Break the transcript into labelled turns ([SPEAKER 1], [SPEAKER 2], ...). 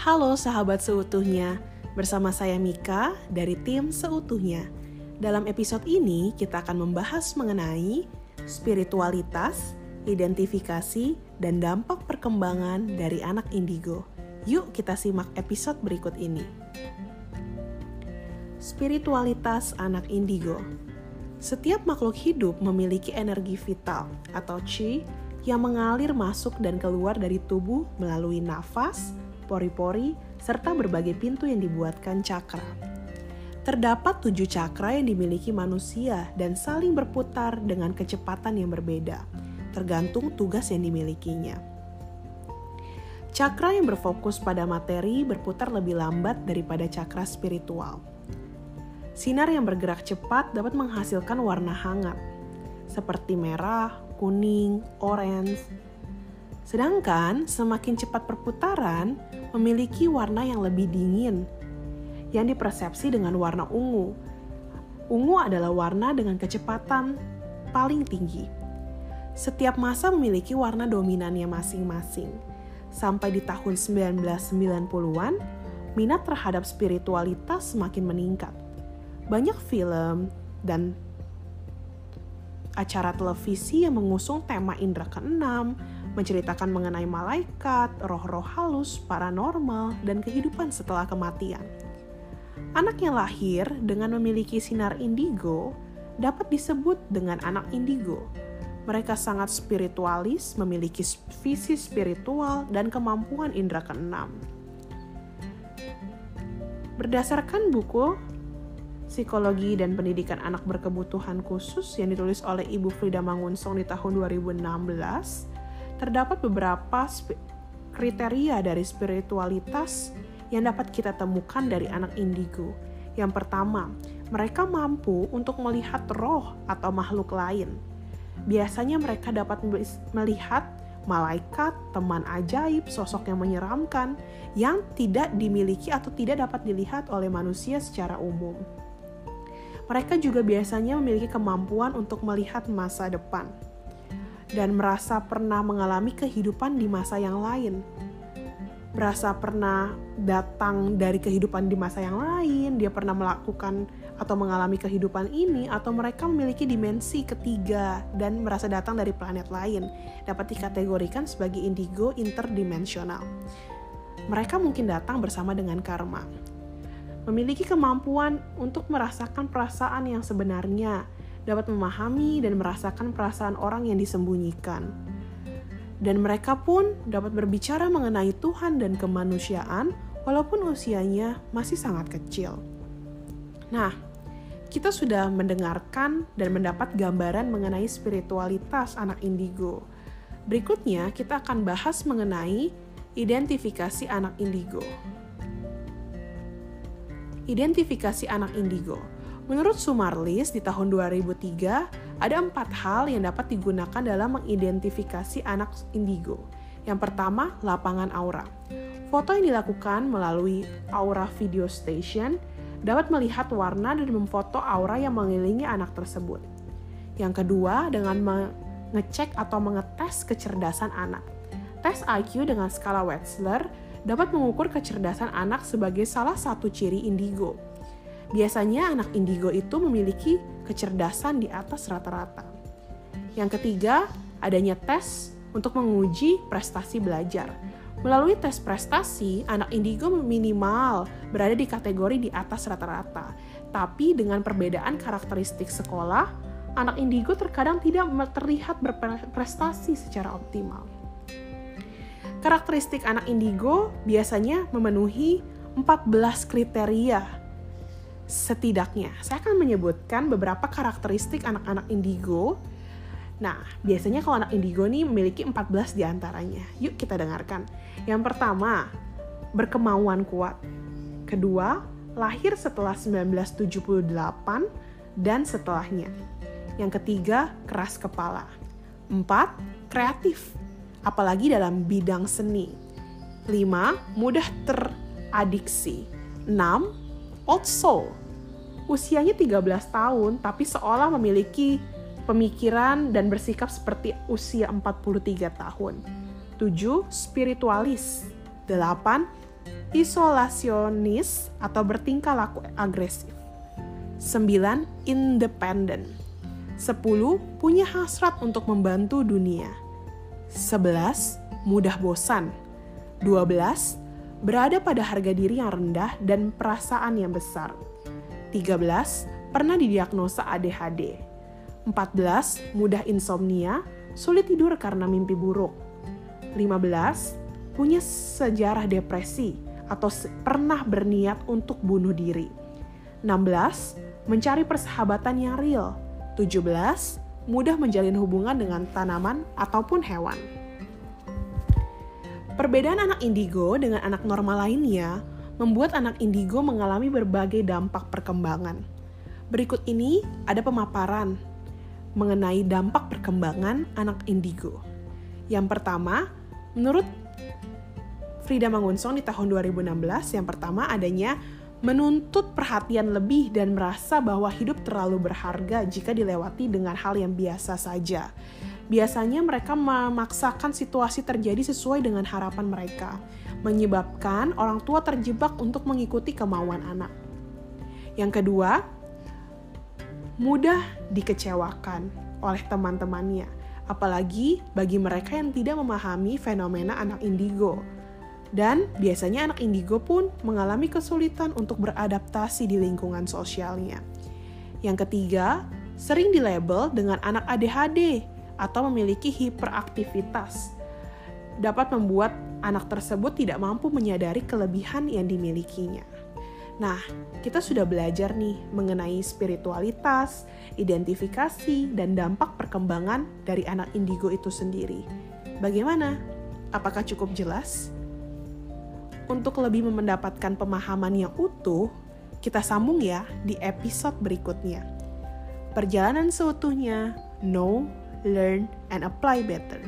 [SPEAKER 1] Halo sahabat seutuhnya, bersama saya Mika dari tim Seutuhnya. Dalam episode ini kita akan membahas mengenai spiritualitas, identifikasi, dan dampak perkembangan dari anak indigo. Yuk kita simak episode berikut ini. Spiritualitas anak indigo. Setiap makhluk hidup memiliki energi vital atau chi yang mengalir masuk dan keluar dari tubuh melalui nafas, pori-pori, serta berbagai pintu yang dibuatkan cakra. Terdapat tujuh cakra yang dimiliki manusia dan saling berputar dengan kecepatan yang berbeda, tergantung tugas yang dimilikinya. Cakra yang berfokus pada materi berputar lebih lambat daripada cakra spiritual. Sinar yang bergerak cepat dapat menghasilkan warna hangat, seperti merah, kuning, orange. Sedangkan semakin cepat perputaran memiliki warna yang lebih dingin, yang dipersepsi dengan warna ungu. Ungu adalah warna dengan kecepatan paling tinggi. Setiap masa memiliki warna dominannya masing-masing. Sampai di tahun 1990-an, minat terhadap spiritualitas semakin meningkat banyak film dan acara televisi yang mengusung tema indera keenam, menceritakan mengenai malaikat, roh-roh halus, paranormal, dan kehidupan setelah kematian. Anak yang lahir dengan memiliki sinar indigo dapat disebut dengan anak indigo. Mereka sangat spiritualis, memiliki visi spiritual dan kemampuan indera keenam. Berdasarkan buku Psikologi dan Pendidikan Anak Berkebutuhan Khusus yang ditulis oleh Ibu Frida Mangunsong di tahun 2016, terdapat beberapa kriteria dari spiritualitas yang dapat kita temukan dari anak indigo. Yang pertama, mereka mampu untuk melihat roh atau makhluk lain. Biasanya mereka dapat melihat malaikat, teman ajaib, sosok yang menyeramkan yang tidak dimiliki atau tidak dapat dilihat oleh manusia secara umum. Mereka juga biasanya memiliki kemampuan untuk melihat masa depan dan merasa pernah mengalami kehidupan di masa yang lain. Merasa pernah datang dari kehidupan di masa yang lain, dia pernah melakukan atau mengalami kehidupan ini, atau mereka memiliki dimensi ketiga dan merasa datang dari planet lain, dapat dikategorikan sebagai indigo interdimensional. Mereka mungkin datang bersama dengan karma, memiliki kemampuan untuk merasakan perasaan yang sebenarnya, dapat memahami dan merasakan perasaan orang yang disembunyikan. Dan mereka pun dapat berbicara mengenai Tuhan dan kemanusiaan walaupun usianya masih sangat kecil. Nah, kita sudah mendengarkan dan mendapat gambaran mengenai spiritualitas anak indigo. Berikutnya, kita akan bahas mengenai identifikasi anak indigo. Identifikasi anak indigo. Menurut Sumarlis di tahun 2003, ada empat hal yang dapat digunakan dalam mengidentifikasi anak indigo. Yang pertama, lapangan aura. Foto yang dilakukan melalui Aura Video Station dapat melihat warna dan memfoto aura yang mengelilingi anak tersebut. Yang kedua, dengan mengecek atau mengetes kecerdasan anak. Tes IQ dengan skala Wechsler dapat mengukur kecerdasan anak sebagai salah satu ciri indigo. Biasanya anak indigo itu memiliki kecerdasan di atas rata-rata. Yang ketiga, adanya tes untuk menguji prestasi belajar. Melalui tes prestasi, anak indigo minimal berada di kategori di atas rata-rata. Tapi dengan perbedaan karakteristik sekolah, anak indigo terkadang tidak terlihat berprestasi secara optimal. Karakteristik anak indigo biasanya memenuhi 14 kriteria setidaknya. Saya akan menyebutkan beberapa karakteristik anak-anak indigo. Nah, biasanya kalau anak indigo ini memiliki 14 di antaranya. Yuk kita dengarkan. Yang pertama, berkemauan kuat. Kedua, lahir setelah 1978 dan setelahnya. Yang ketiga, keras kepala. Empat, kreatif apalagi dalam bidang seni. 5. Mudah teradiksi. 6. Old soul. Usianya 13 tahun tapi seolah memiliki pemikiran dan bersikap seperti usia 43 tahun. 7. Spiritualis. 8. isolasionis atau bertingkah laku agresif. 9. Independent. 10. Punya hasrat untuk membantu dunia. 11. Mudah bosan. 12. Berada pada harga diri yang rendah dan perasaan yang besar. 13. Pernah didiagnosa ADHD. 14. Mudah insomnia, sulit tidur karena mimpi buruk. 15. Punya sejarah depresi atau pernah berniat untuk bunuh diri. 16 mencari persahabatan yang real. 17. Mudah menjalin hubungan dengan tanaman ataupun hewan. Perbedaan anak indigo dengan anak normal lainnya membuat anak indigo mengalami berbagai dampak perkembangan. Berikut ini ada pemaparan mengenai dampak perkembangan anak indigo. Yang pertama, menurut Frida Mangunsong di tahun 2016, yang pertama adanya menuntut perhatian lebih dan merasa bahwa hidup terlalu berharga jika dilewati dengan hal yang biasa saja. Biasanya mereka memaksakan situasi terjadi sesuai dengan harapan mereka, menyebabkan orang tua terjebak untuk mengikuti kemauan anak. Yang kedua, mudah dikecewakan oleh teman-temannya, apalagi bagi mereka yang tidak memahami fenomena anak indigo dan biasanya anak indigo pun mengalami kesulitan untuk beradaptasi di lingkungan sosialnya. Yang ketiga, sering dilabel dengan anak ADHD atau memiliki hiperaktivitas. Dapat membuat anak tersebut tidak mampu menyadari kelebihan yang dimilikinya. Nah, kita sudah belajar nih mengenai spiritualitas, identifikasi, dan dampak perkembangan dari anak indigo itu sendiri. Bagaimana? Apakah cukup jelas? Untuk lebih mendapatkan pemahaman yang utuh, kita sambung ya di episode berikutnya. Perjalanan seutuhnya, know, learn, and apply better.